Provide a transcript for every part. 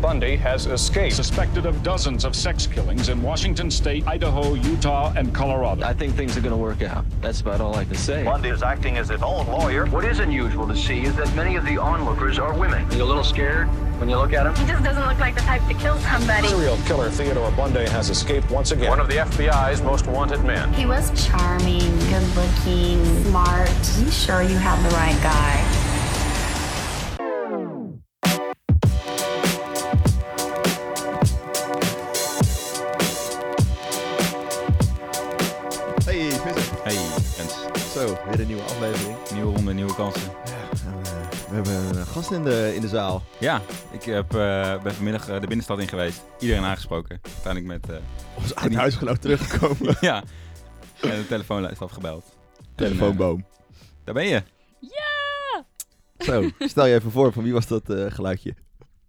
Bundy has escaped. Suspected of dozens of sex killings in Washington state, Idaho, Utah, and Colorado. I think things are going to work out. That's about all I can say. Bundy is acting as his own lawyer. What is unusual to see is that many of the onlookers are women. Are you a little scared when you look at him? He just doesn't look like the type to kill somebody. Serial killer Theodore Bundy has escaped once again. One of the FBI's most wanted men. He was charming, good looking, smart. Are You sure you have the right guy? We hebben een gast in de, in de zaal. Ja, ik heb, eh, ben vanmiddag eh, de binnenstad in geweest. Iedereen aangesproken. Uiteindelijk met... eh, Ons uit huisgenoot teruggekomen. ja, en de telefoonlijst afgebeld. Telefoonboom. Daar ben je. Ja! Zo, stel je even voor, van wie was dat eh, geluidje?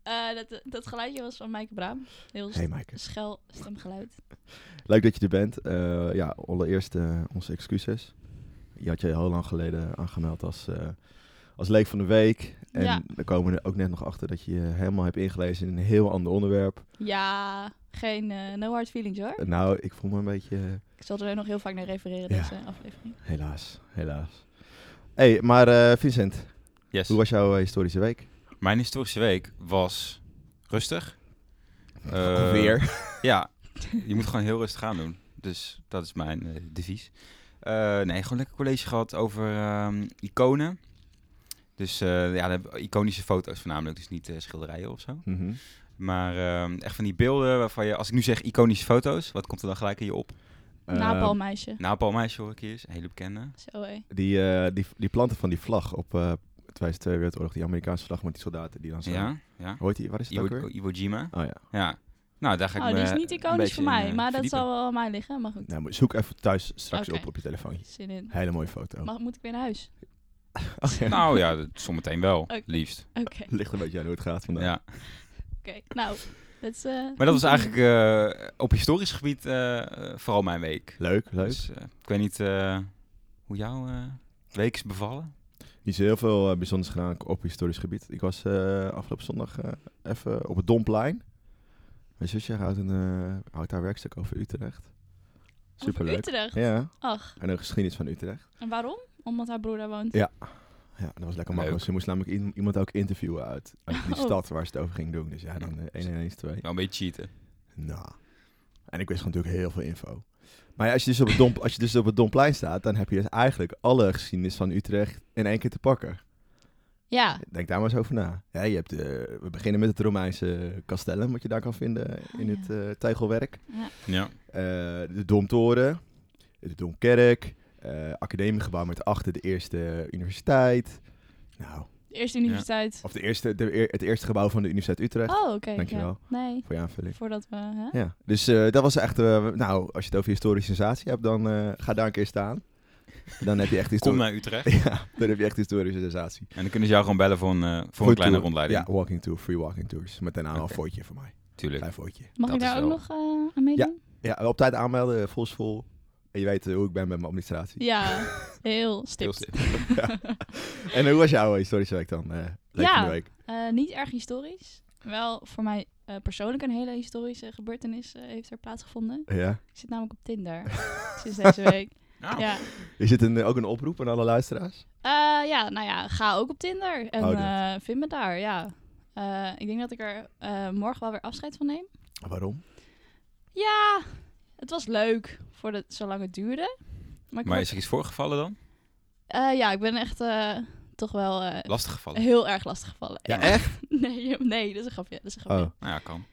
Eh, dat, dat geluidje was van Maaike Braam. Heel Hey Maaike. schel stemgeluid. Leuk dat je er bent. Eh, ja, allereerst onze excuses. Je had je heel lang geleden aangemeld als, eh, als leek van de week. En Ja. dan komen we er ook net nog achter dat je je helemaal hebt ingelezen in een heel ander onderwerp. Ja, geen eh, no hard feelings hoor. Nou, ik voel me een beetje... eh, Ik zal er nog heel vaak naar refereren, Ja. deze aflevering. helaas, helaas. hey, maar eh, Vincent, Yes. hoe was jouw historische week? Mijn historische week was rustig. Eh, Weer. Ja, je moet gewoon heel rustig aan doen. Dus dat is mijn eh, devies. Eh, nee, gewoon lekker college gehad over ehm, iconen. Dus eh, ja, iconische foto's voornamelijk, dus niet eh, schilderijen of zo. Mhm. Maar ehm, echt van die beelden waarvan je, als ik nu zeg iconische foto's, wat komt er dan gelijk in je op? Eh, Napalmeisje. Napalmeisje hoor ik hier eens, een hele bekende. Zo hé. Die, eh, die, die planten van die vlag op eh tijdens de Tweede Wereldoorlog, die Amerikaanse vlag met die soldaten die dan zo... Ja, ja. Heet die? Waar is het ook weer? Iwo Jima. Oh ja. Ja. Nou, daar ga ik Oh, die is niet iconisch voor in, mij, eh, maar dat zal wel aan mij liggen. Maar goed, Nou, maar zoek even thuis straks op op je telefoontje. zin in. Hele mooie foto. Mag, moet ik weer naar huis? Oh, ja. Nou ja, dat zometeen wel, liefst. Oké, Ligt een beetje aan hoe het gaat vandaag. Ja. oké. Nou, dat is... eh, Maar dat was eigenlijk eh, op historisch gebied vooral mijn week. Leuk, leuk. Dus, eh, ik weet niet eh, hoe jouw eh, week is bevallen. Niet zo heel veel bijzonders gedaan op historisch gebied. Ik was eh, afgelopen zondag eh, even op het Domplein. Mijn zusje houdt, een, eh, houdt haar werkstuk over Utrecht. over Superleuk. Utrecht. Ja, Ach, en de geschiedenis van Utrecht. en waarom? Omdat haar broer daar woont. Ja. Ja, dat was lekker Leuk. makkelijk. Ze moest namelijk iemand ook interviewen uit, uit die Oh. stad waar ze het over ging doen. Dus ja, dan eh, 1 en 1 is 2. Wel een beetje cheaten. Nou. En ik wist gewoon natuurlijk heel veel info. Maar ja, als, je dus op het Dom, als je dus op het Domplein staat, dan heb je dus eigenlijk alle geschiedenis van Utrecht in één keer te pakken. Ja, Denk daar maar eens over na. Ja, je hebt, eh, we beginnen met het Romeinse castellum, wat je daar kan vinden in Oh, het ja. eh, tegelwerk. ja. Ja. Eh, de Domtoren, de Domkerk, eh academiegebouw met achter de eerste universiteit. Nou, de eerste universiteit. of de eerste, de, het eerste gebouw van de Universiteit Utrecht, Oh, oké. Dankjewel. Ja. Nee, voor je aanvulling. voordat we... Hè? Ja, dus eh, dat was echt, eh, nou, als je het over historische sensatie hebt, dan eh, ga daar een keer staan. Dan heb je echt Kom historische... naar Utrecht. Ja, dan heb je echt historische sensatie. En dan kunnen ze jou gewoon bellen voor een, eh, voor een kleine tour. rondleiding. Ja, walking tour, free walking tours. Met daarna al een footje voor mij. Tuurlijk. Klein footje. Mag ik daar ook wel- nog eh, aan meedoen? Ja, op tijd aanmelden, vol. En je weet eh, hoe ik ben met mijn administratie. Ja, heel Heel stipt. stil. En hoe was jouw historische week dan? Eh leuk Ja. week. Eh, niet erg historisch. Wel voor mij eh, persoonlijk een hele historische gebeurtenis heeft er plaatsgevonden. Ja. Ik zit namelijk op Tinder sinds deze week. Nou, Ja. Is het een, ook een oproep aan alle luisteraars? Eh, ja, nou ja, ga ook op Tinder en Oh, eh, vind me daar, ja. Eh, ik denk dat ik er eh, morgen wel weer afscheid van neem. Waarom? Ja, het was leuk voor de, zolang het duurde. Maar, is er iets voorgevallen dan? eh, ja, ik ben echt eh, toch wel eh, Lastig gevallen? heel erg lastig gevallen. Ja, echt? nee, nee, dat is een grapje. Dat is een grapje. Oh. Nou ja, kan.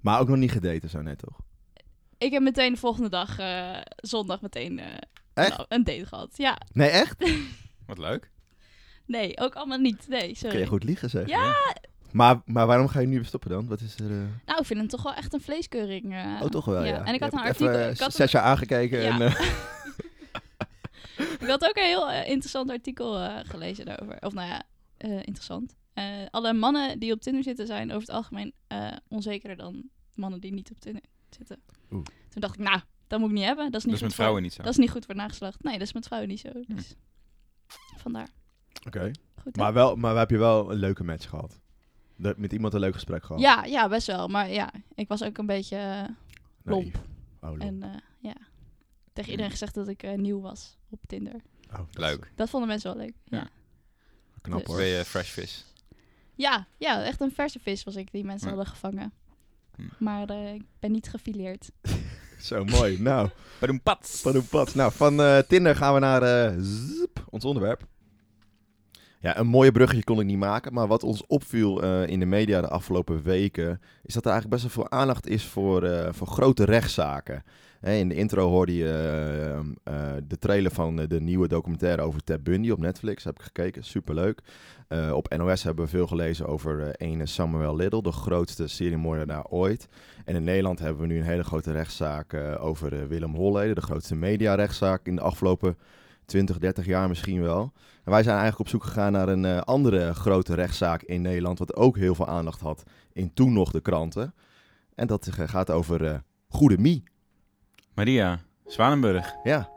Maar ook nog niet gedate of zo net, toch? Ik heb meteen de volgende dag, eh, zondag, meteen eh, Echt? nou, een date gehad. Ja, Nee, echt? Wat leuk. nee, ook allemaal niet. Nee, Kun sorry. je goed liegen, zeg. Ja, Maar, maar waarom ga je nu weer stoppen dan? Wat is er... eh, nou, ik vind hem toch wel echt een vleeskeuring. eh. Oh, toch wel, ja. En ik Je had een artikel... Even, ik, had zes jaar aangekeken Ja. en... eh, ik had ook een heel eh, interessant artikel eh, gelezen daarover. Of nou ja, eh, interessant. Eh, alle mannen die op Tinder zitten zijn over het algemeen eh, onzekerder dan mannen die niet op Tinder zitten. Oeh. Toen dacht ik, nou, dat moet ik niet hebben. Dat is niet, Dat is goed met vrouwen voor, niet zo. Dat is niet goed voor het nageslacht. Nee, dat is met vrouwen niet zo. Dus vandaar. Oké. Maar, wel, maar heb je wel een leuke match gehad? de- met iemand een leuk gesprek gehad? Ja, ja, best wel. Maar ja, ik was ook een beetje eh, lomp. Oh. En eh, ja, tegen iedereen gezegd dat ik eh, nieuw was op Tinder. Oh, dat is Leuk. Dat vonden mensen wel leuk. Ja, Ja. Knap Dus- hoor. Ben je fresh vis? ja, ja, echt een verse vis was ik die mensen Ja. hadden gevangen. Hm. Maar eh, ik ben niet gefileerd. Zo mooi. Nou, Padoempat. padoempat. Nou, van eh, Tinder gaan we naar eh, zip, ons onderwerp. Ja, een mooie bruggetje kon ik niet maken. Maar wat ons opviel eh, in de media de afgelopen weken... is dat er eigenlijk best wel veel aandacht is voor, voor grote rechtszaken. In de intro hoorde je eh, eh, de trailer van eh, de nieuwe documentaire over Ted Bundy op Netflix. Heb ik gekeken, superleuk. Op NOS hebben we veel gelezen over ene Samuel Little, de grootste seriemoordenaar ooit. En in Nederland hebben we nu een hele grote rechtszaak over Willem Holleden, de grootste mediarechtszaak in de afgelopen 20, 30 jaar misschien wel. En wij zijn eigenlijk op zoek gegaan naar een andere grote rechtszaak in Nederland, wat ook heel veel aandacht had in toen nog de kranten. En dat gaat over eh, Goede Mie. Maria, Zwanenburg. Ja.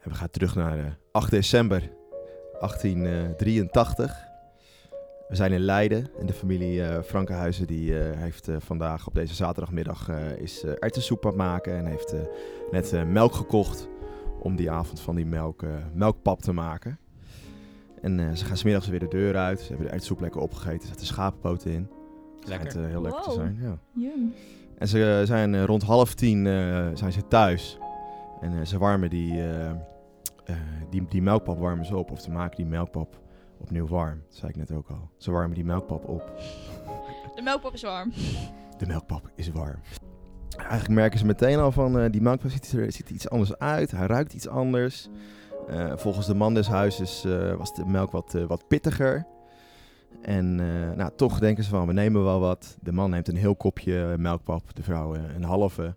En we gaan terug naar eh, 8 december 1883. We zijn in Leiden en de familie eh Frankenhuizen die eh, heeft eh, vandaag op deze zaterdagmiddag eh, is eh erwtensoep aan het maken en heeft eh, net eh, melk gekocht om die avond van die melk, eh, melkpap te maken. En eh, ze gaan smiddags weer de deur uit. Ze hebben de erwtensoep lekker opgegeten. Er zitten schapenpoten in. Lekker. Schijnt, eh, heel lekker te zijn, ja. Yum. En ze zijn eh, rond half tien eh, zijn ze thuis. En eh, ze warmen die, eh, eh, die, die melkpap warmen ze op. Of ze maken die melkpap opnieuw warm. Dat zei ik net ook al. Ze warmen die melkpap op. De melkpap is warm. De melkpap is warm. Eigenlijk merken ze meteen al van eh, die melkpap ziet er, ziet er iets anders uit. Hij ruikt iets anders. Eh, volgens de man des huizes eh, was de melk wat, eh, wat pittiger. En eh, nou, toch denken ze van, we nemen wel wat. De man neemt een heel kopje melkpap, de vrouw eh, een halve.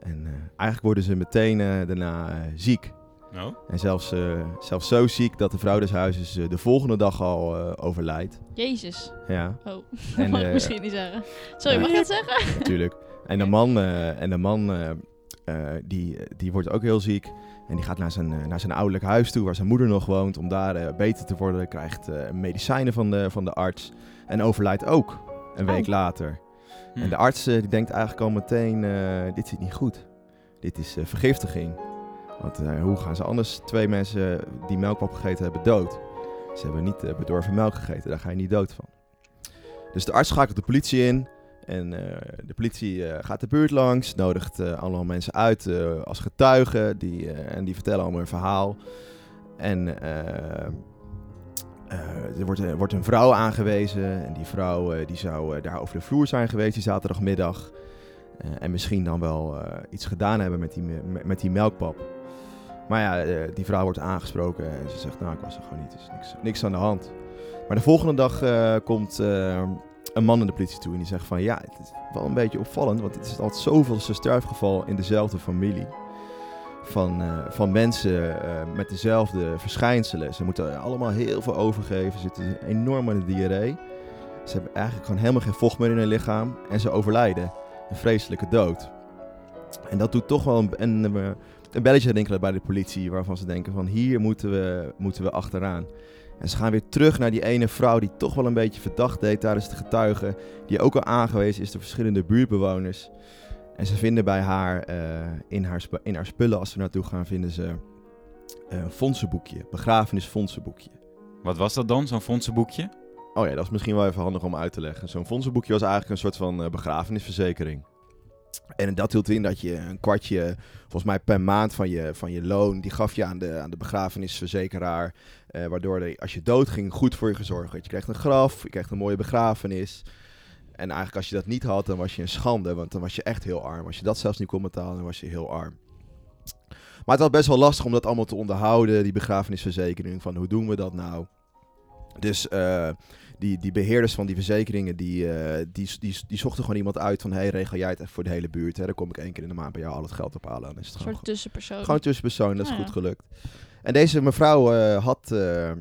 En eh, eigenlijk worden ze meteen eh, daarna ziek. Nou? En zelfs, eh, zelfs zo ziek dat de vrouw des huizes de volgende dag al eh, overlijdt. Jezus. Ja, Oh, En, dat mag ik misschien niet zeggen. Sorry, mag je dat zeggen? natuurlijk. En de man, eh, en de man eh, die, die wordt ook heel ziek. En die gaat naar zijn, eh, naar zijn ouderlijk huis toe, waar zijn moeder nog woont, om daar eh, beter te worden. Krijgt medicijnen van de, van de arts. En overlijdt ook een week Oh. later. Hm. En de arts die denkt eigenlijk al meteen, dit zit niet goed. Dit is vergiftiging. Want hoe gaan ze anders twee mensen die melkpap gegeten hebben dood? Ze hebben niet bedorven melk gegeten, daar ga je niet dood van. Dus de arts schakelt de politie in. En eh, de politie eh, gaat de buurt langs, nodigt eh, allemaal mensen uit als getuigen. Die, en die vertellen allemaal een verhaal. En er wordt, wordt een vrouw aangewezen. En die vrouw die zou daar over de vloer zijn geweest die zaterdagmiddag. En misschien dan wel iets gedaan hebben met die, me- met, die melkpap. Maar ja, die vrouw wordt aangesproken en ze zegt, nou ik was er gewoon niet, er is niks, niks aan de hand. Maar de volgende dag komt een man naar de politie toe en die zegt van, ja, het is wel een beetje opvallend, want het is altijd zoveelste sterfgeval in dezelfde familie. Van, eh, van mensen eh, met dezelfde verschijnselen. Ze moeten allemaal heel veel overgeven, ze zitten enorm aan de diarree. Ze hebben eigenlijk gewoon helemaal geen vocht meer in hun lichaam en ze overlijden een vreselijke dood. En dat doet toch wel een, een, een belletje rinkelen bij de politie, waarvan ze denken van hier moeten we, moeten we achteraan. En ze gaan weer terug naar die ene vrouw die toch wel een beetje verdacht deed tijdens de getuigen, die ook al aangewezen is door verschillende buurtbewoners. En ze vinden bij haar, eh, in, haar in haar spullen, als ze naartoe gaan, vinden ze eh, een fondsenboekje, begrafenisfondsenboekje. Wat was dat dan, zo'n fondsenboekje? Oh ja, dat is misschien wel even handig om uit te leggen. Zo'n fondsenboekje was eigenlijk een soort van eh, begrafenisverzekering. En dat hield in dat je een kwartje, volgens mij per maand van je, van je loon, die gaf je aan de, aan de begrafenisverzekeraar. eh, waardoor als je dood ging, goed voor je gezorgd werd. Je kreeg een graf, je kreeg een mooie begrafenis. En eigenlijk als je dat niet had, dan was je een schande, want dan was je echt heel arm. Als je dat zelfs niet kon betalen, dan was je heel arm. Maar het was best wel lastig om dat allemaal te onderhouden, die begrafenisverzekering. Van hoe doen we dat nou? Dus eh, die, die beheerders van die verzekeringen, die, eh, die, die, die zochten gewoon iemand uit van... hey, regel jij het even voor de hele buurt. Hè? Dan kom ik één keer in de maand bij jou al het geld ophalen. Dan is het Een soort tussenpersoon. gewoon tussenpersoon, dat is Ah, goed gelukt. En deze mevrouw eh, had... eh,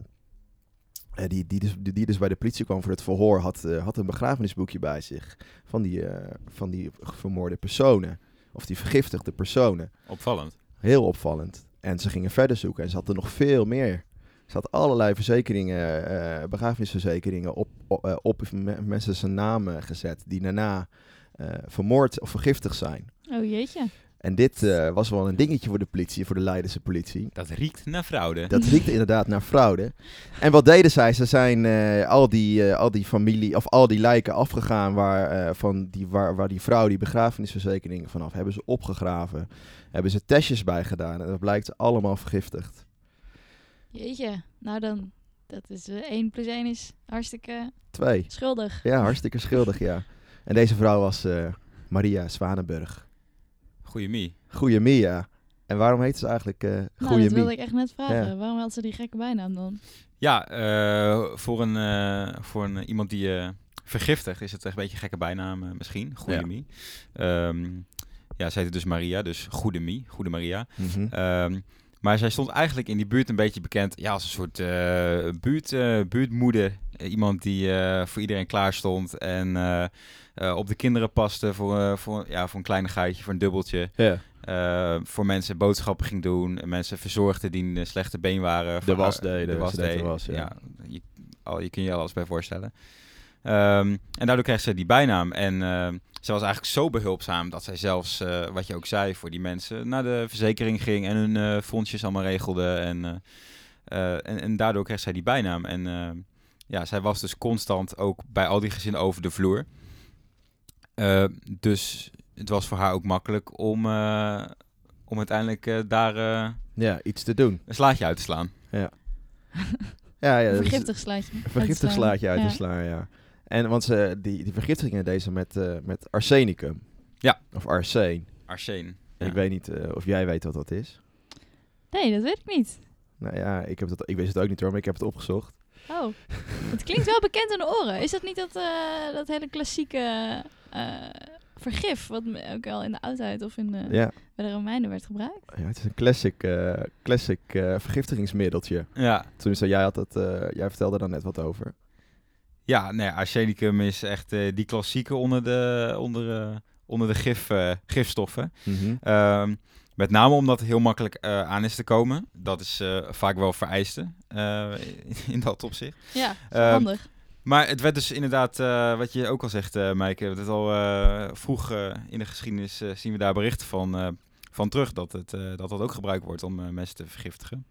die, die, dus, die, die dus bij de politie kwam voor het verhoor, had, eh, had een begrafenisboekje bij zich van die, eh, van die vermoorde personen. Of die vergiftigde personen. Opvallend. Heel opvallend. En ze gingen verder zoeken en ze hadden nog veel meer Ze had allerlei verzekeringen, eh begrafenisverzekeringen op, op, eh, op me- mensen zijn namen gezet. Die daarna eh, vermoord of vergiftigd zijn. Oh jeetje. En dit eh, was wel een dingetje voor de politie, voor de Leidense politie. Dat riekt naar fraude. Dat riekte inderdaad naar fraude. En wat deden zij? Ze zijn eh, al, die, eh, al die familie, of al die lijken afgegaan waar, eh, van die, waar, waar die vrouw die begrafenisverzekering vanaf hebben ze opgegraven. Hebben ze testjes bij gedaan en dat blijkt allemaal vergiftigd. Jeetje. Nou dan, dat is eh 1 plus 1 is hartstikke Twee. schuldig. Ja, hartstikke schuldig, ja. En deze vrouw was eh, Maria Zwanenburg. Goeie Mie. Goeie Mia. En waarom heet ze eigenlijk eh Nou, Goeie dat wilde Mie? ik echt net vragen. Ja. Waarom had ze die gekke bijnaam dan? Ja, eh, voor, een, eh, voor een, iemand die eh vergiftigt is het echt een beetje een gekke bijnaam misschien. Goeie Ja. Mie. Ehm, ja, ze heette dus Maria, dus Goede Mie. Goede Maria. Mhm. Ehm, maar zij stond eigenlijk in die buurt een beetje bekend ja, als een soort eh, buurt, eh, buurtmoeder. Eh, iemand die voor iedereen klaar stond en op de kinderen paste voor, voor, ja, voor een kleinigheidje, voor een dubbeltje. Ja. Voor mensen boodschappen ging doen. en Mensen verzorgde die een slechte been waren. De was De was deed ja. ja. je, al, je kun je alles bij voorstellen. Ehm, en daardoor kreeg ze die bijnaam. En ehm, ze was eigenlijk zo behulpzaam dat zij zelfs, eh, wat je ook zei, voor die mensen naar de verzekering ging en hun eh, fondsjes allemaal regelde. En, eh, eh, en, en daardoor kreeg zij die bijnaam. En ja, zij was dus constant ook bij al die gezinnen over de vloer. Dus het was voor haar ook makkelijk om, eh, om uiteindelijk eh, daar eh, Ja, iets te doen. een slaatje uit te slaan. Ja, ja, is- vergiftig slaatje. Een vergiftigd slaatje uit Ja. te slaan, ja. En want ze, die, die vergiftigingen deze met, eh, met arsenicum. Ja. Of arseen. Arsene. En Ik weet niet eh, of jij weet wat dat is. Nee, dat weet ik niet. Nou ja, ik, heb dat, ik wist het ook niet hoor, maar ik heb het opgezocht. Oh, het klinkt wel bekend in de oren. Is dat niet dat, eh, dat hele klassieke eh, vergif, wat ook al in de oudheid of in de, Ja, bij de Romeinen werd gebruikt? ja het is een classic, eh, classic eh, vergiftigingsmiddeltje. Ja, Tenminste, jij, had het, eh, jij vertelde daar net wat over. Ja nee, arsenicum is echt eh, die klassieke onder de, onder, eh, onder de gif, eh, gifstoffen. Mhm. Ehm, met name omdat het heel makkelijk eh, aan is te komen. Dat is eh, vaak wel vereiste eh, in dat opzicht. Ja, Ehm, handig. Maar het werd dus inderdaad, eh, wat je ook al zegt, eh Maaike, dat het al eh, vroeg eh, in de geschiedenis zien we daar berichten van, eh, van terug dat, het, eh, dat dat ook gebruikt wordt om eh, mensen te vergiftigen.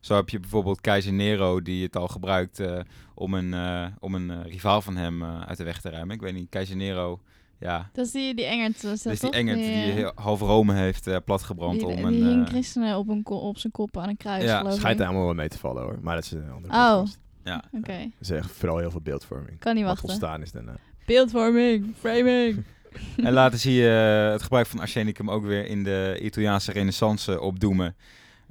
Zo heb je bijvoorbeeld keizer Nero die het al gebruikt eh, om een, eh, om een eh, rivaal van hem eh, uit de weg te ruimen. Ik weet niet, keizer Nero, ja, Dat is die, die Engert, was dat dat is die toch? Engert die, heel- half Rome heeft eh, platgebrand die, om die een... hing christenen op, een op zijn kop aan een kruis, Ja, geloof Schijnt er allemaal wel mee te vallen hoor, maar dat is een andere Oh. podcast. ja. Oké, Dat is echt vooral heel veel beeldvorming. kan niet Wat wachten. ontstaan is daarna. Beeldvorming, framing. En later zie je het gebruik van arsenicum ook weer in de Italiaanse renaissance opdoemen.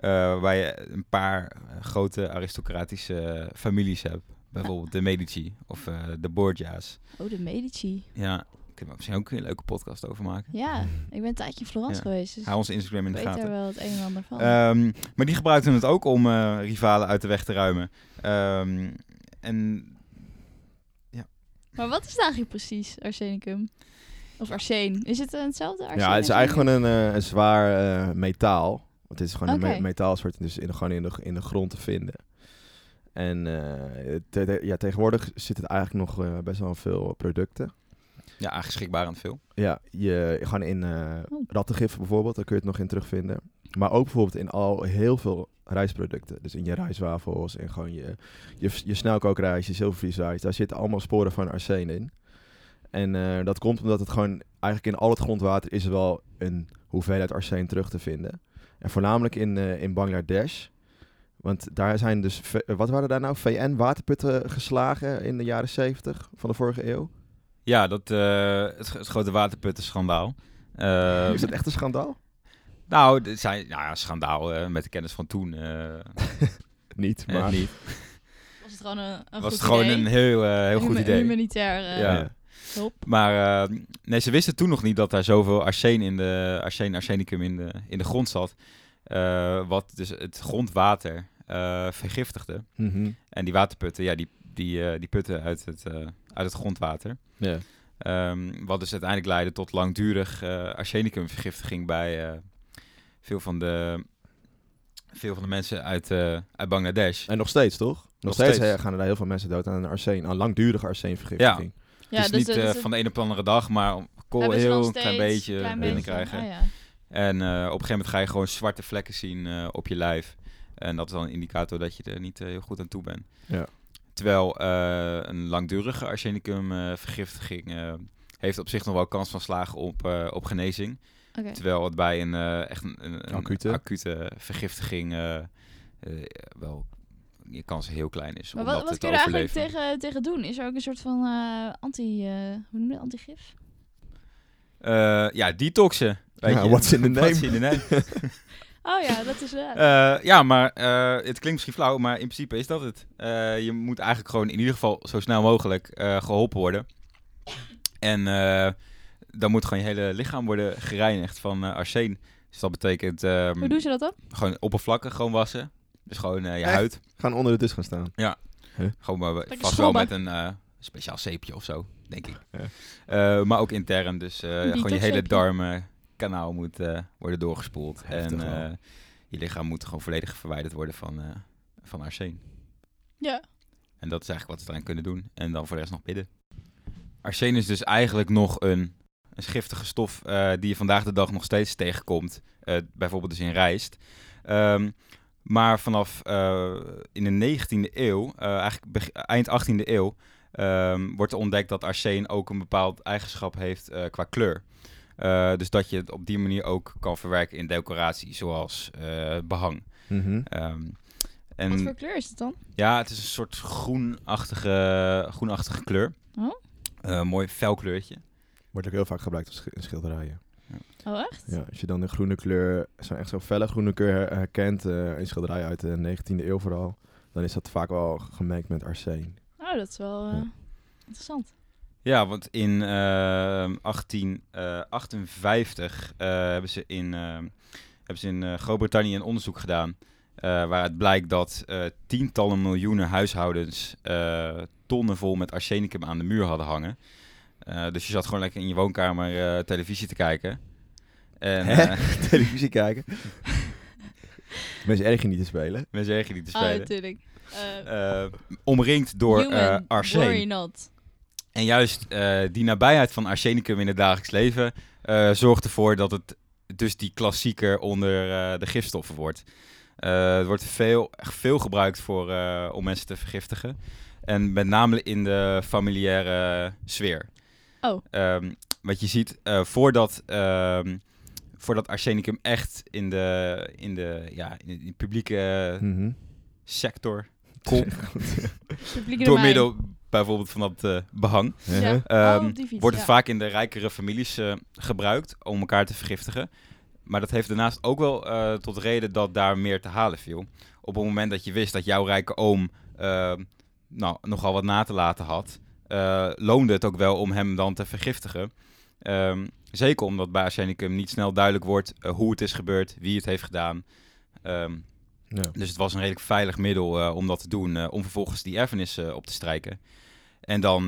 Eh, waar je een paar eh, grote aristocratische families hebt. Bijvoorbeeld de Medici of eh, de Borgia's. Oh, de Medici. Ja, kunnen we misschien ook een leuke podcast over maken. Ja, ik ben een tijdje in Florence Ja. geweest, dus Hou onze Instagram in ik de weet daar gaten. wel het een en ander van. Ehm, maar die gebruikten het ook om eh, rivalen uit de weg te ruimen. Ehm, en maar wat is het eigenlijk precies, arsenicum? Of arsen? Is het hetzelfde? Arsen, Ja, het is eigenlijk gewoon een, eh, een zwaar eh, metaal. Want het is gewoon een me- metaalsoort dus in, de- gewoon in de, in de grond te vinden. En eh, te- te- ja, tegenwoordig zit het eigenlijk nog eh, best wel veel producten. ja, aangeschikbaar aan veel. Ja, je, gewoon in eh Oh. rattengif bijvoorbeeld, daar kun je het nog in terugvinden. Maar ook bijvoorbeeld in al heel veel rijstproducten. Dus in je rijstwafels en gewoon je, je, je snelkookrijst, je zilvervliesrijst. Daar zitten allemaal sporen van arsen in. En eh, dat komt omdat het gewoon eigenlijk in al het grondwater is er wel een hoeveelheid arsen terug te vinden. En voornamelijk in, eh, in Bangladesh. Want daar zijn dus, eh, wat waren daar nou? VN-waterputten geslagen in de jaren 70 van de vorige eeuw. Ja, dat, eh, het, het grote waterputtenschandaal. Ehm, is dat echt een schandaal? Nou, het zijn, nou ja, schandaal eh, met de kennis van toen. eh, Niet, maar... niet. Was het gewoon een, een was goed het gewoon een heel, eh, heel goed idee. Humanitair Ja. Hulp. Maar eh, nee, ze wisten toen nog niet dat daar zoveel arsen in de arsen, arsenicum in de, in de grond zat. eh, wat dus het grondwater eh, vergiftigde. Mhm. En die waterputten, ja, die, die, eh, die putten uit het, eh, uit het grondwater. Ja. Ehm, wat dus uiteindelijk leidde tot langdurig eh arsenicumvergiftiging bij eh, veel van de veel van de mensen uit, eh, uit Bangladesh. En nog steeds, toch? Nog, Nog steeds, steeds. gaan er daar heel veel mensen dood aan een arsen, aan langdurige arsenvergiftiging. Ja, het is dus niet eh, is- van de ene op de andere dag, maar kool heel een klein beetje klein binnenkrijgen. beetje. Ah, ja. En eh, op een gegeven moment ga je gewoon zwarte vlekken zien eh, op je lijf. En dat is dan een indicator dat je er niet eh, heel goed aan toe bent. Ja. Terwijl eh, een langdurige arsenicumvergiftiging eh heeft op zich nog wel kans van slagen op, eh, op genezing. Oké. Terwijl het bij een eh, echt een, een, een Acute. acute vergiftiging eh, eh, wel je kans heel klein is om Maar wat, dat wat kun je er eigenlijk tegen, tegen doen? Is er ook een soort van eh, anti... eh, hoe noem je dat? Antigif? Eh, ja, detoxen. Weet Ja, je. what's in the name? What's in the name. Oh ja, dat is... Eh, ja, maar eh, het klinkt misschien flauw, maar in principe is dat het. Eh, je moet eigenlijk gewoon in ieder geval zo snel mogelijk eh, geholpen worden. En eh, dan moet gewoon je hele lichaam worden gereinigd van arsen. Dus dat betekent ehm, hoe doen ze dat dan? gewoon oppervlakken gewoon wassen. Dus gewoon eh, je Echt? huid. Gaan onder de dus gaan staan. Gewoon maar vast wel met een eh, speciaal zeepje of zo, denk ik. Ja. Eh, maar ook intern. Dus eh, gewoon je hele darmenkanaal moet eh, worden doorgespoeld. Heftig en eh, je lichaam moet gewoon volledig verwijderd worden van, eh van arsen. Ja. En dat is eigenlijk wat ze eraan kunnen doen. En dan voor de rest nog bidden. Arsen is dus eigenlijk nog een, een giftige stof eh, die je vandaag de dag nog steeds tegenkomt. Eh, bijvoorbeeld dus in rijst. Ehm, maar vanaf eh, in de 19e eeuw, eh, eigenlijk eind 18e eeuw, ehm, wordt er ontdekt dat arsen ook een bepaald eigenschap heeft eh, qua kleur. Eh, dus dat je het op die manier ook kan verwerken in decoratie, zoals eh, behang. Mhm. Ehm, Wat en voor kleur is het dan? ja, het is een soort groenachtige, groenachtige kleur. Oh? Eh, mooi fel kleurtje. Wordt ook heel vaak gebruikt in schilderijen. Oh, echt? Ja, als je dan de groene kleur, zo'n echt zo'n felle groene kleur her- herkent eh, in schilderijen uit de 19e eeuw vooral, dan is dat vaak wel gemengd met arsen. Oh, dat is wel eh, Ja. interessant. Ja, want in eh, 1858 eh, hebben ze in, eh, hebben ze in Groot-Brittannië een onderzoek gedaan. eh, waaruit blijkt dat eh, tientallen miljoenen huishoudens eh, tonnen vol met arsenicum aan de muur hadden hangen. Eh, dus je zat gewoon lekker in je woonkamer eh, televisie te kijken. En, eh, Televisie kijken. Mensen erg je niet te spelen. mensen zeggen niet te Ah, spelen. natuurlijk. Eh, Eh, omringd door eh human, arsen. worry not. En juist eh, die nabijheid van arsenicum in het dagelijks leven eh, zorgt ervoor dat het dus die klassieker onder eh, de gifstoffen wordt. Eh, het wordt veel, echt veel gebruikt voor, eh, om mensen te vergiftigen. En met name in de familiaire sfeer. Oh. Ehm, wat je ziet, eh, voordat, ehm, voordat arsenicum echt in de, in de, ja, in de publieke Mhm. sector komt, Publieke door middel bijvoorbeeld van dat eh, behang, Ja. Uh-huh. Ehm, Oh, fiets, wordt het ja. vaak in de rijkere families eh, gebruikt om elkaar te vergiftigen. Maar dat heeft daarnaast ook wel eh, tot reden dat daar meer te halen viel. Op het moment dat je wist dat jouw rijke oom ehm, nou, nogal wat na te laten had, eh, loonde het ook wel om hem dan te vergiftigen. Ehm, zeker omdat bij arsenicum niet snel duidelijk wordt eh, hoe het is gebeurd, wie het heeft gedaan. Ehm, Ja. dus het was een redelijk veilig middel eh, om dat te doen, eh, om vervolgens die erfenis op te strijken. En dan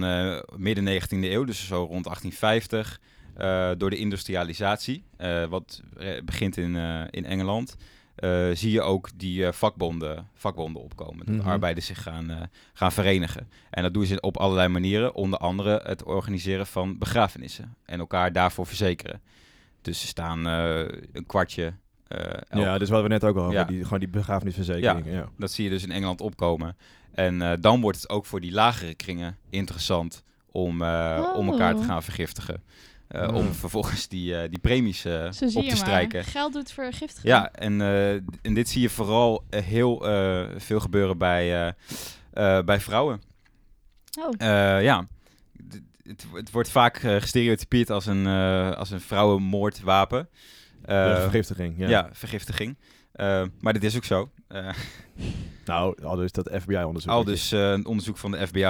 midden 19e eeuw, dus zo rond 1850, eh, door de industrialisatie, wat begint in, in Engeland, eh, zie je ook die eh, vakbonden, vakbonden opkomen. Dat Mhm. arbeiders zich gaan, eh, gaan verenigen. En dat doen ze op allerlei manieren, onder andere het organiseren van begrafenissen en elkaar daarvoor verzekeren. Dus ze staan eh, een kwartje. eh, Ja, dus wat we net ook al over, Ja. die, gewoon die begrafenisverzekering. Ja. dat zie je dus in Engeland opkomen. En eh, dan wordt het ook voor die lagere kringen interessant om, eh, om elkaar te Oh. gaan vergiftigen. Eh. Om vervolgens die, eh, die premies eh, Zo zie op je te maar. strijken. Geld doet vergiftigen. Ja, en, eh, en dit zie je vooral heel eh, veel gebeuren bij, eh, eh, bij vrouwen. Oh. Eh, ja, D- het, het wordt vaak gestereotypeerd als een, eh, als een vrouwenmoordwapen. Ja, Eh, vergiftiging. Ja. ja. vergiftiging. Eh, maar dit is ook zo. Eh, Nou, al dus dat FBI-onderzoek. Al dus eh, een onderzoek van de FBI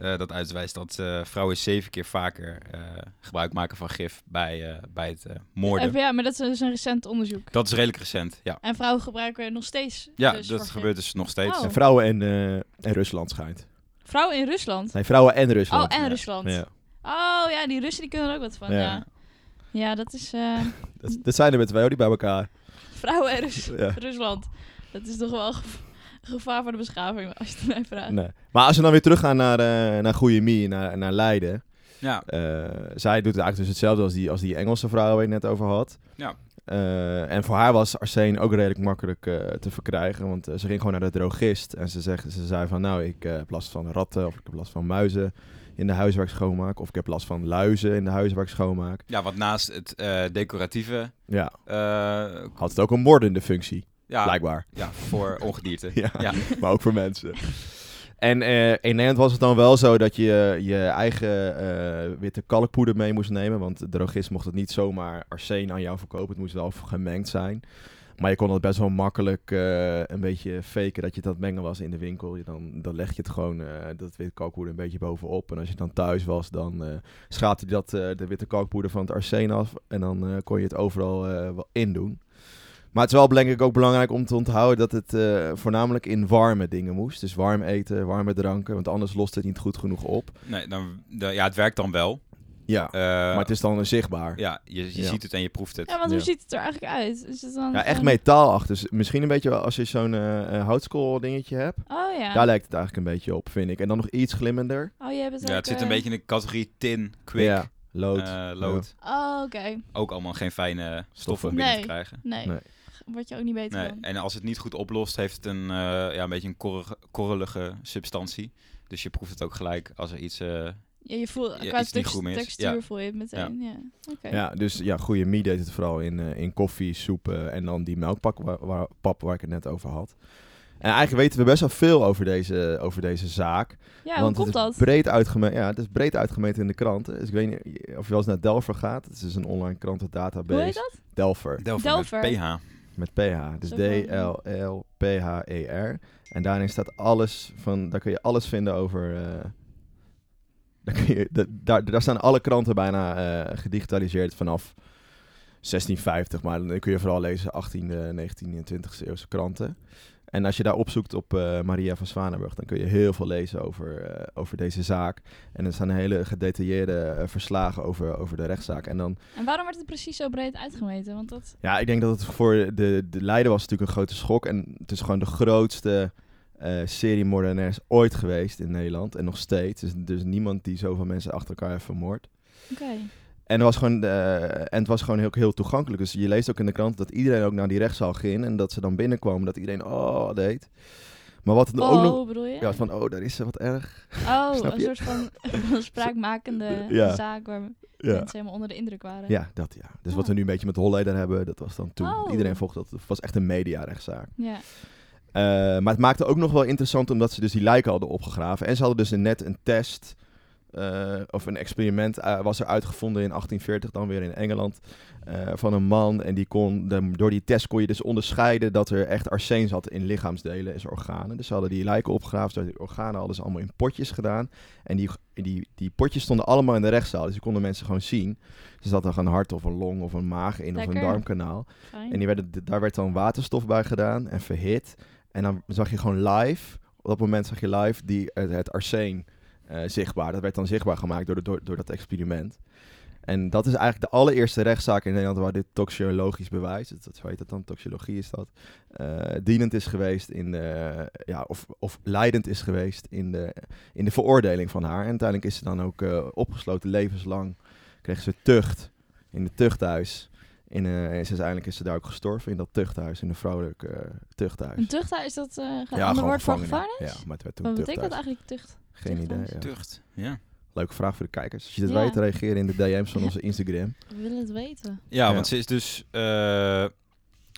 eh, dat uitwijst dat eh, vrouwen zeven keer vaker eh, gebruik maken van gif bij, eh, bij het moorden. Ja, maar dat is dus een recent onderzoek. Dat is redelijk recent, ja. En vrouwen gebruiken nog steeds. Ja, dus dat gebeurt dus nog steeds. Oh. En vrouwen en, eh, en Rusland schijnt. Vrouwen in Rusland. Nee, vrouwen en Rusland. Oh, en Ja. Rusland. Ja. Oh ja, die Russen die kunnen er ook wat van. Ja. Ja, ja. dat is eh, Dat, dat zijn er met twee, hoor, die bij elkaar. Vrouwen en Rus- Ja. Rusland. Dat is toch wel gevaar voor de beschaving, als je het mij vraagt. Nee. Maar als we dan weer teruggaan naar, eh naar Goeie Mie, naar, naar Leiden. Ja, eh, zij doet eigenlijk dus hetzelfde als die, als die Engelse vrouw waar je het net over had. Ja. Eh, en voor haar was arsen ook redelijk makkelijk eh, te verkrijgen. Want ze ging gewoon naar de drogist. En ze, zegt, ze zei van nou, ik eh, heb last van ratten of ik heb last van muizen in de huis waar ik schoonmaak. Of ik heb last van luizen in de huis waar ik schoonmaak. ja want naast het eh, decoratieve... Ja, eh, had het ook een moordende functie, ja, blijkbaar. ja, voor ongedierte. Ja. ja. maar ook voor mensen. En eh, in Nederland was het dan wel zo dat je je eigen witte kalkpoeder mee moest nemen. Want de drogist mocht het niet zomaar arsen aan jou verkopen. Het moest wel gemengd zijn. Maar je kon het best wel makkelijk eh, een beetje faken dat je het mengen was in de winkel. Je dan, dan leg je het gewoon, eh, dat witte kalkpoeder, een beetje bovenop. En als je dan thuis was, dan eh schaapte je dat, de witte kalkpoeder van het arsen af. En dan kon je het overal wel in doen. Maar het is wel denk ik ook belangrijk om te onthouden dat het voornamelijk in warme dingen moest. Dus warm eten, warme dranken, want anders lost het niet goed genoeg op. Nee, dan, ja, het werkt dan wel. Ja, Eh, maar het is dan zichtbaar. Ja, Ja, je, je Ja. ziet het en je proeft het. Ja, want hoe Ja. ziet het er eigenlijk uit? Is het dan echt gewoon- metaalachtig. Dus misschien een beetje wel als je zo'n eh eh, houtskool dingetje hebt. Oh ja. Daar lijkt het eigenlijk een beetje op, vind ik. En dan nog iets glimmender. Oh, je hebt het Ja, het zit een beetje in de categorie tin, quick, Ja, lood. eh, lood. Oh, oké. Ook allemaal geen fijne stoffen om binnen Nee. te krijgen. Nee. Nee. Word je ook niet beter Nee. van. En als het niet goed oplost, heeft het een, eh, ja, een beetje een korre- korrelige substantie. Dus je proeft het ook gelijk als er iets... eh, Ja, je voelt Ja, qua textuur Ja. voel je het meteen. Ja. Oké. Ja, dus ja, goede mie deed het vooral in, eh, in koffie, soepen en dan die melkpak waar, waar, pap waar ik het net over had. En eigenlijk weten we best wel veel over deze, over deze zaak. Ja, hoe want komt het is dat? Breed uitgemeten, ja, het is breed uitgemeten in de kranten. Dus ik weet niet of je wel eens naar Delver gaat. Het is dus een online krantendatabase. Hoe heet dat? Delver, Delver, Delver. met PH. met PH. Dus D-L-L-P-H-E-R. E En daarin staat alles van, daar kun je alles vinden over... eh, daar, kun je, da- daar, daar staan alle kranten bijna eh, gedigitaliseerd vanaf 1650. Maar dan kun je vooral lezen 18e, 19e en 20e eeuwse kranten. En als je daar opzoekt op eh, Maria van Zwanenburg, dan kun je heel veel lezen over, eh, over deze zaak. En er staan hele gedetailleerde verslagen over, over de rechtszaak. En dan En waarom werd het precies zo breed uitgemeten? Want dat... ja, ik denk dat het voor de, de Leiden was natuurlijk een grote schok. En het is gewoon de grootste eh serie moordenaars ooit geweest in Nederland. En nog steeds. Dus, dus niemand die zoveel mensen achter elkaar heeft vermoord. Oké. En het was gewoon, eh, en het was gewoon heel, heel toegankelijk. Dus je leest ook in de krant dat iedereen ook naar die rechtszaal ging. En dat ze dan binnenkwamen, dat iedereen oh deed. Maar wat het Oh, ook nog... bedoel je? Ja, van oh, daar is ze wat erg. oh, een soort van spraakmakende Ja. zaak waar Ja. mensen helemaal onder de indruk waren. Ja, dat ja. Dus wat Oh. we nu een beetje met Holleder hebben, dat was dan toen. Oh. Iedereen volgde dat. Het was echt een mediarechtszaak. Ja. Eh, maar het maakte ook nog wel interessant omdat ze dus die lijken hadden opgegraven. En ze hadden dus net een test eh, of een experiment eh, was er uitgevonden in 1840 dan weer in Engeland van een man. En die kon, de- door die test kon je dus onderscheiden dat er echt arsen zat in lichaamsdelen en zijn organen. Dus ze hadden die lijken opgegraven, ze hadden die organen hadden ze allemaal in potjes gedaan. En die, die, die potjes stonden allemaal in de rechtszaal, dus die konden mensen gewoon zien. Dus er zat er een hart of een long of een maag in of een darmkanaal. Fijn. En die werden, daar werd dan waterstof bij gedaan en verhit. En dan zag je gewoon live, op dat moment zag je live die, het, het arsen eh, zichtbaar. Dat werd dan zichtbaar gemaakt door, door, dat experiment. En dat is eigenlijk de allereerste rechtszaak in Nederland waar dit toxicologisch bewijs, dat, zo heet dat dan, toxicologie is dat, eh, dienend is geweest in de, ja, of, of leidend is geweest in de, in de veroordeling van haar. En uiteindelijk is ze dan ook eh, opgesloten levenslang, kreeg ze tucht in het tuchthuis. In, eh, en ze is uiteindelijk is ze daar ook gestorven in dat tuchthuis, in een vrouwelijk eh, tuchthuis. Een tuchthuis, is dat eh een Ja, ander woord voor gevangenen. gevangenis? Ja, maar het werd toen Wat betekent dat eigenlijk, tucht? Geen idee. Ja. Tucht. Ja. Leuke vraag voor de kijkers. Als je dit Ja. weet, reageer in de DM's van onze Instagram. We willen het weten. Ja, Ja. want ze is dus, eh,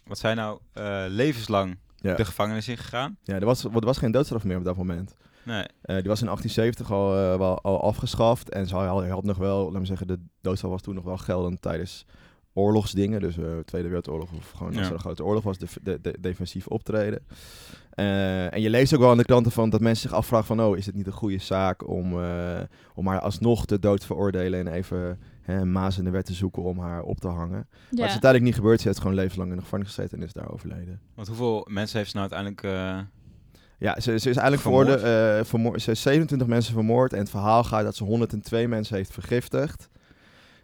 wat zijn nou, eh, levenslang Ja, de gevangenis ingegaan. ja er, was, er was geen doodstraf meer op dat moment. Nee. Eh, die was in 1870 al, eh, wel, al afgeschaft. En ze had, had nog wel, laten we zeggen, de doodstraf was toen nog wel geldend tijdens oorlogsdingen. Dus eh, Tweede Wereldoorlog of gewoon als Ja. er een grote oorlog was, de, de, de- defensief optreden. Eh, en je leest ook wel in de kranten van dat mensen zich afvragen van... oh, is het niet een goede zaak om, eh, om haar alsnog te dood te veroordelen... en even hè, maas in de wet te zoeken om haar op te hangen. Maar het is Ja. uiteindelijk niet gebeurd. Ze heeft gewoon levenslang in de gevangenis gezeten en is daar overleden. Want hoeveel mensen heeft ze nou uiteindelijk... eh, Ja, ze, ze is eigenlijk Vermoord? veroorde- eh, vermoord. Ze heeft 27 mensen vermoord. En het verhaal gaat dat ze 102 mensen heeft vergiftigd.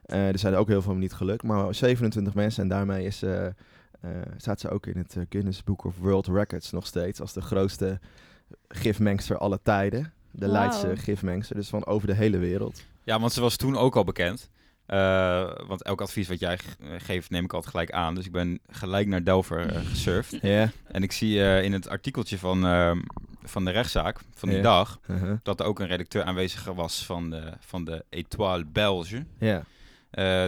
Eh, er zijn er ook heel veel niet gelukt. Maar 27 mensen. En daarmee is ze eh, staat ze ook in het eh, Guinness Book of World Records nog steeds als de grootste gifmengster aller tijden. De. Leidse gifmengster, dus van over de hele wereld. Ja, want ze was toen ook al bekend. Eh, want elk advies wat jij ge- eh, geeft, neem ik altijd gelijk aan. Dus ik ben gelijk naar Delver eh, gesurfd. Ja. En ik zie eh, in het artikeltje van, ehm, van de rechtszaak van die dag... Uh-huh. dat er ook een redacteur aanwezig was van de, van de Étoile Belge. Ja. Eh,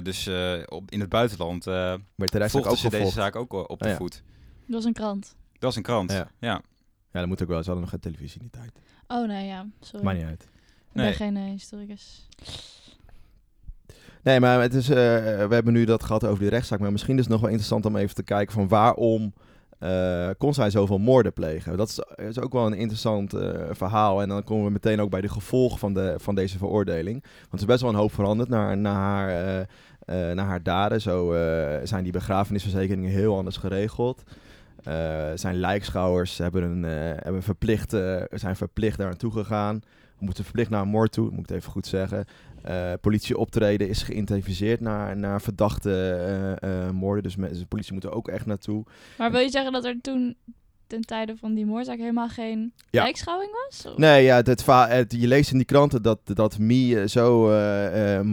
dus eh, op, in het buitenland eh Werd de rechtszaak volgden ook ze deze zaak ook op de ja. voet. Dat was een krant. Dat is een krant, Ja. ja. Ja, dat moet ook wel. Ze hadden nog geen televisie in die tijd. Oh nee, ja. Sorry. Maakt niet uit. Ik Nee. ben geen eh, historicus. Nee, maar het is, eh, we hebben nu dat gehad over die rechtszaak. Maar misschien is het nog wel interessant om even te kijken van waarom eh, kon zij zoveel moorden plegen. Dat is, is ook wel een interessant eh, verhaal. En dan komen we meteen ook bij de gevolgen van, de, van deze veroordeling. Want er is best wel een hoop veranderd naar, naar, haar, eh, naar haar daden. Zo zijn die begrafenisverzekeringen heel anders geregeld. Zijn lijkschouwers hebben, een, hebben verplicht, zijn verplicht daar naartoe gegaan. We moeten verplicht naar een moord toe, moet ik het even goed zeggen. Eh politie optreden is geïntensiveerd naar, naar verdachte eh, eh, moorden. Dus, dus de politie moet er ook echt naartoe. Maar wil je zeggen dat er toen ten tijde van die moordzaak helemaal geen Ja. lijkschouwing was? Of- Nee, ja, het, va- het- je leest in die kranten dat, dat Mie eh, zo eh, eh,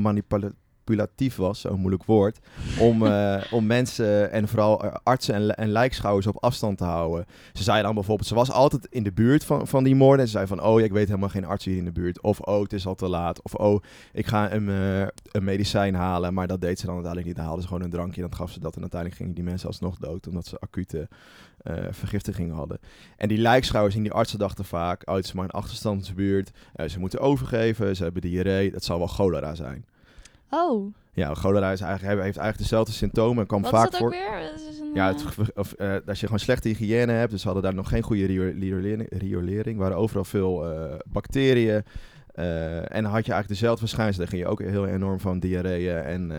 manipulatief was, zo'n moeilijk woord, om, eh, om mensen en vooral eh, artsen en, en lijkschouwers op afstand te houden. Ze zei dan bijvoorbeeld, ze was altijd in de buurt van, van die moorden. En ze zei van, oh, ik weet helemaal geen arts hier in de buurt. Of, oh, het is al te laat. Of, oh, ik ga een, eh, een medicijn halen. Maar dat deed ze dan uiteindelijk niet. Dan haalde ze gewoon een drankje en dan gaf ze dat. En uiteindelijk gingen die mensen alsnog dood, omdat ze acute eh, vergiftigingen hadden. En die lijkschouwers en die artsen dachten vaak, oh, het is maar een achterstandsbuurt. Ze moeten overgeven, ze hebben diarree. Het zal wel cholera zijn. Oh, Ja, cholera is eigenlijk, heeft eigenlijk dezelfde symptomen en kwam wat vaak is dat voor. ook weer? Dat is een, Ja, eh, het, of, eh, als je gewoon slechte hygiëne hebt, dus ze hadden daar nog geen goede rio- riolering, riolering waren overal veel eh, bacteriën. eh, en dan had je eigenlijk dezelfde verschijnselen. Dan ging je ook heel enorm van diarree en,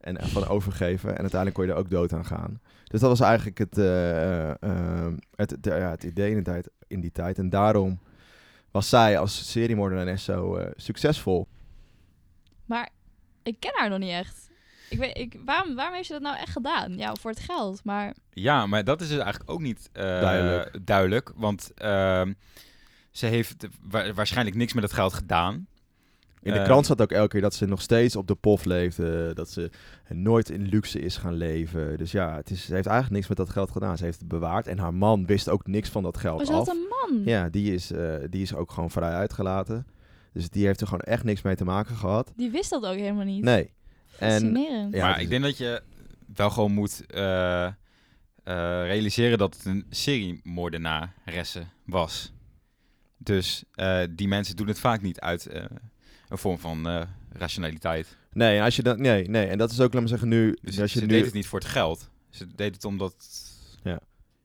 en van overgeven. En uiteindelijk kon je er ook dood aan gaan. Dus dat was eigenlijk het, eh, eh, eh, het, ja, het idee in, de tijd, in die tijd. En daarom was zij als seriemoordenares zo succesvol. Maar ik ken haar nog niet echt. Ik weet, ik, waarom, waarom heeft ze dat nou echt gedaan? Ja, voor het geld, maar... Ja, maar dat is dus eigenlijk ook niet eh, Duidelijk. duidelijk. Want ehm, ze heeft wa- waarschijnlijk niks met het geld gedaan. In de Eh, krant staat ook elke keer dat ze nog steeds op de pof leefde. Dat ze nooit in luxe is gaan leven. Dus ja, het is, ze heeft eigenlijk niks met dat geld gedaan. Ze heeft het bewaard. En haar man wist ook niks van dat geld Oh, ze af. had een man. Ja, die is, eh, die is ook gewoon vrij uitgelaten. Dus die heeft er gewoon echt niks mee te maken gehad. Die wist dat ook helemaal niet. Nee. En ja, maar het ik is- denk dat je wel gewoon moet eh, eh, realiseren dat het een seriemoordenaresse was. Dus eh, die mensen doen het vaak niet uit eh, een vorm van eh, rationaliteit. nee, en als je dan, nee, nee, en dat is ook, laat maar zeggen, nu. Dus als je ze nu deed het niet voor het geld. Ze deed het omdat...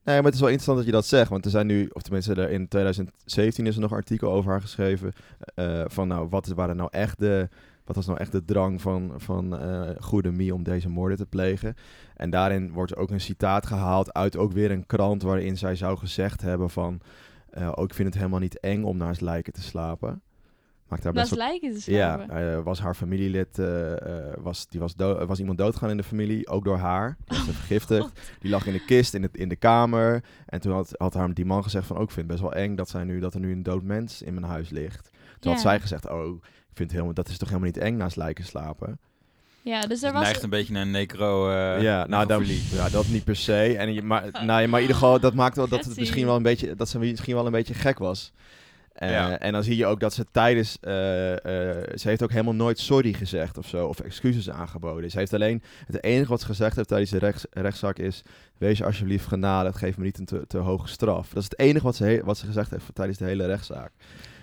Nee, maar het is wel interessant dat je dat zegt. Want er zijn nu, of tenminste er in 2017 is er nog een artikel over haar geschreven. eh, van nou, wat waren nou echt de, wat was nou echt de drang van, van eh, Goede Mie om deze moorden te plegen. En daarin wordt ook een citaat gehaald uit ook weer een krant waarin zij zou gezegd hebben van... eh, oh, ik vind het helemaal niet eng om naast lijken te slapen. Maakt daar best lijken te ja, slapen. eh, was haar familielid, eh, eh, was, die was, dood, was iemand doodgaan in de familie, ook door haar. Die was vergiftigd. Die lag in de kist in, het, in de kamer. En toen had, had haar die man gezegd van, oh, ik vind het best wel eng dat, zij nu, dat er nu een dood mens in mijn huis ligt. Toen had zij gezegd, oh, ik vind het helemaal, dat is toch helemaal niet eng naast lijken slapen. Ja, dus er Het was... neigt een beetje naar een necro uh, ja, nou, dan, ja, dat niet per se. En, je- maar, nou, maar in ieder geval, dat maakt wel dat het misschien wel een beetje, dat ze misschien wel een beetje gek was. Eh, Ja. En dan zie je ook dat ze tijdens, eh, eh, ze heeft ook helemaal nooit sorry gezegd of zo, of excuses aangeboden. Ze heeft alleen, het enige wat ze gezegd heeft tijdens de rechts, rechtszaak is, wees alsjeblieft genadig, geef me niet een te, te hoge straf. Dat is het enige wat ze, wat ze gezegd heeft tijdens de hele rechtszaak.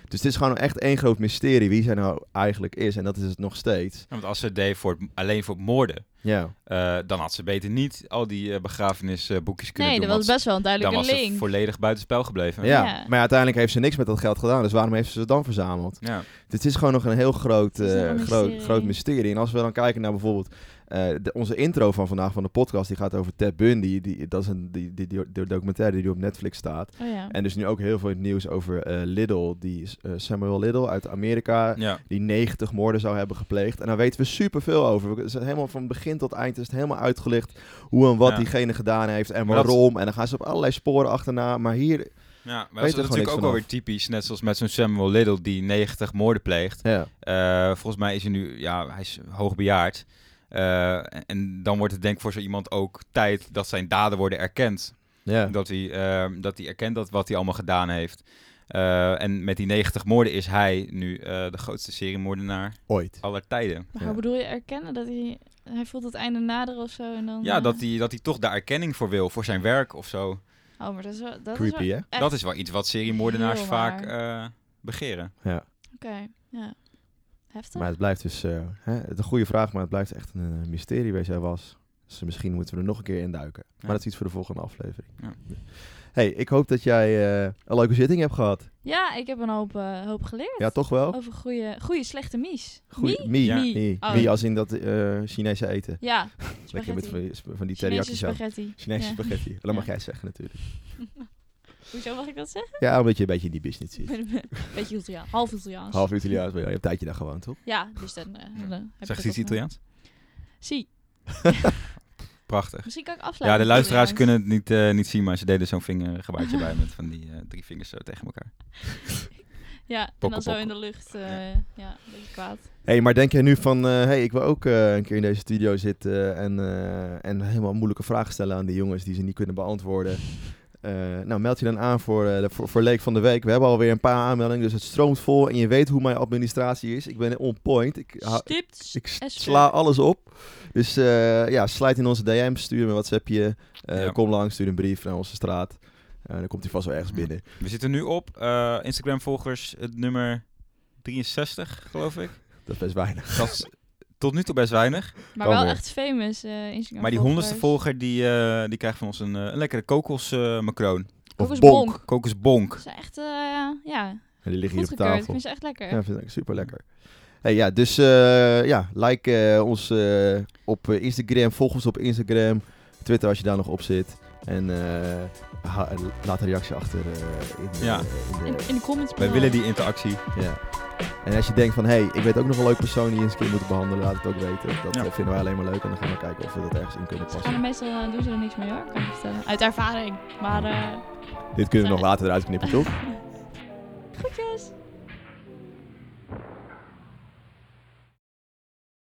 Dus het is gewoon echt één groot mysterie wie zij nou eigenlijk is. En dat is het nog steeds. Ja, want als ze het deed voor het, alleen voor het moorden, Ja. eh, dan had ze beter niet al die eh, begrafenisboekjes kunnen Nee, doen. dat was best wel een dan duidelijke was ze link. volledig buitenspel gebleven. Ja. Ja. maar uiteindelijk heeft ze niks met dat geld gedaan. Dus waarom heeft ze ze dan verzameld? Ja. Dit is gewoon nog een heel groot, Het eh, een groot, mysterie. groot mysterie. En als we dan kijken naar bijvoorbeeld Eh, de- onze intro van vandaag van de podcast die gaat over Ted Bundy. Die, dat is een die, die, die, die documentaire die op Netflix staat. Oh ja. En dus nu ook heel veel nieuws over eh, Little. Die eh, Samuel Little uit Amerika. Ja. Die 90 moorden zou hebben gepleegd. En daar weten we superveel over. We zijn helemaal van begin tot eind is het helemaal uitgelicht hoe en wat Ja. diegene gedaan heeft en dat- waarom. En dan gaan ze op allerlei sporen achterna. Maar hier, Ja, maar dat is natuurlijk ook alweer typisch. Net zoals met zo'n Samuel Little die 90 moorden pleegt. ja. Eh, volgens mij is hij nu, ja, hij is hoogbejaard. Eh en, dan wordt het denk ik voor zo iemand ook tijd dat zijn daden worden erkend. Ja. Dat, hij, eh, dat hij erkent dat wat hij allemaal gedaan heeft. Eh, en met die 90 moorden is hij nu eh, de grootste seriemoordenaar Ooit. aller tijden. Maar Ja. hoe bedoel je erkennen dat hij... Hij voelt het einde naderen of zo en dan... Ja, dat hij, dat hij toch daar erkenning voor wil, voor zijn werk of zo. Oh, maar dat is wel... Dat Creepy, is wel hè? Dat is wel iets wat seriemoordenaars vaak eh, begeren. Ja. Oké, ja. Heftig. Maar het blijft dus, eh, hè, het is een goede vraag, maar het blijft echt een eh, mysterie wie zij was. Dus misschien moeten we er nog een keer in duiken. Maar dat is iets voor de volgende aflevering. Ja. Hey, ik hoop dat jij eh, een leuke zitting hebt gehad. Ja, ik heb een hoop, hoop geleerd. Ja, toch wel? Over goede, goede slechte mies. Goeie, Mie? mie. Ja. Mie. Mie. Oh. Mie als in dat eh, Chinese eten. Ja, Lekker met van, die- van die Chinese teriyaki saus. spaghetti. Chinese Ja. spaghetti. Dat mag jij zeggen natuurlijk. Hoezo mag ik dat zeggen? Ja, omdat je een beetje in die business zit. Beetje Italiaans. Half Italiaans. Half Italiaans, maar ja, je hebt een tijdje daar gewoon, toch? Ja, dus dan, eh, dan heb ik Zegt het hij iets eh, Italiaans? Zie. Prachtig. Misschien kan ik afsluiten. Ja, de luisteraars kunnen het niet, eh, niet zien, maar ze deden zo'n vingergebaartje bij met van die eh, drie vingers zo tegen elkaar. Ja, en Pokken, dan zo in de lucht. eh, ja. een beetje kwaad. hey, maar denk jij nu van, eh, hey, ik wil ook eh, een keer in deze studio zitten en, eh, en helemaal moeilijke vragen stellen aan die jongens die ze niet kunnen beantwoorden. Eh, nou, meld je dan aan voor, eh, de, voor, voor Leek van de Week. We hebben alweer een paar aanmeldingen, dus het stroomt vol. En je weet hoe mijn administratie is. Ik ben on point. Ik, Stipt. ik sla alles op. Dus eh, ja, sluit in onze DM's, stuur me een WhatsAppje. eh Ja. Kom langs, stuur een brief naar onze straat. Eh, dan komt hij vast wel ergens binnen. We zitten nu op eh, Instagram-volgers het nummer 63, geloof ik. Dat is best weinig. Dat is tot nu toe best weinig. Maar wel echt famous eh Instagram Maar die honderdste volger, die, eh, die krijgt van ons een, eh, een lekkere kokosmacroon. Of Kokosbonk. bonk. Kokosbonk. Dat is echt, eh, ja, En die liggen hier op gekeurd. Ik tafel. vind ze echt lekker. Ja, vind ik super lekker. Hey, ja, dus eh, ja, like eh, ons eh, op eh, Instagram, volg ons op Instagram, Twitter als je daar nog op zit. En eh, ha- laat een reactie achter eh, in, Ja. eh, in de... In, in de comments Wij willen die interactie. Ja. En als je denkt van, hé, hey, ik weet ook nog een leuk persoon die je eens een keer moeten behandelen, laat het ook weten. Dat Ja. eh, vinden wij alleen maar leuk en dan gaan we kijken of we dat ergens in kunnen passen. meestal eh, doen ze er niks mee hoor, kan ik vertellen. Uit ervaring. Maar eh Dit kunnen we nog later eruit knippen, toch? groetjes!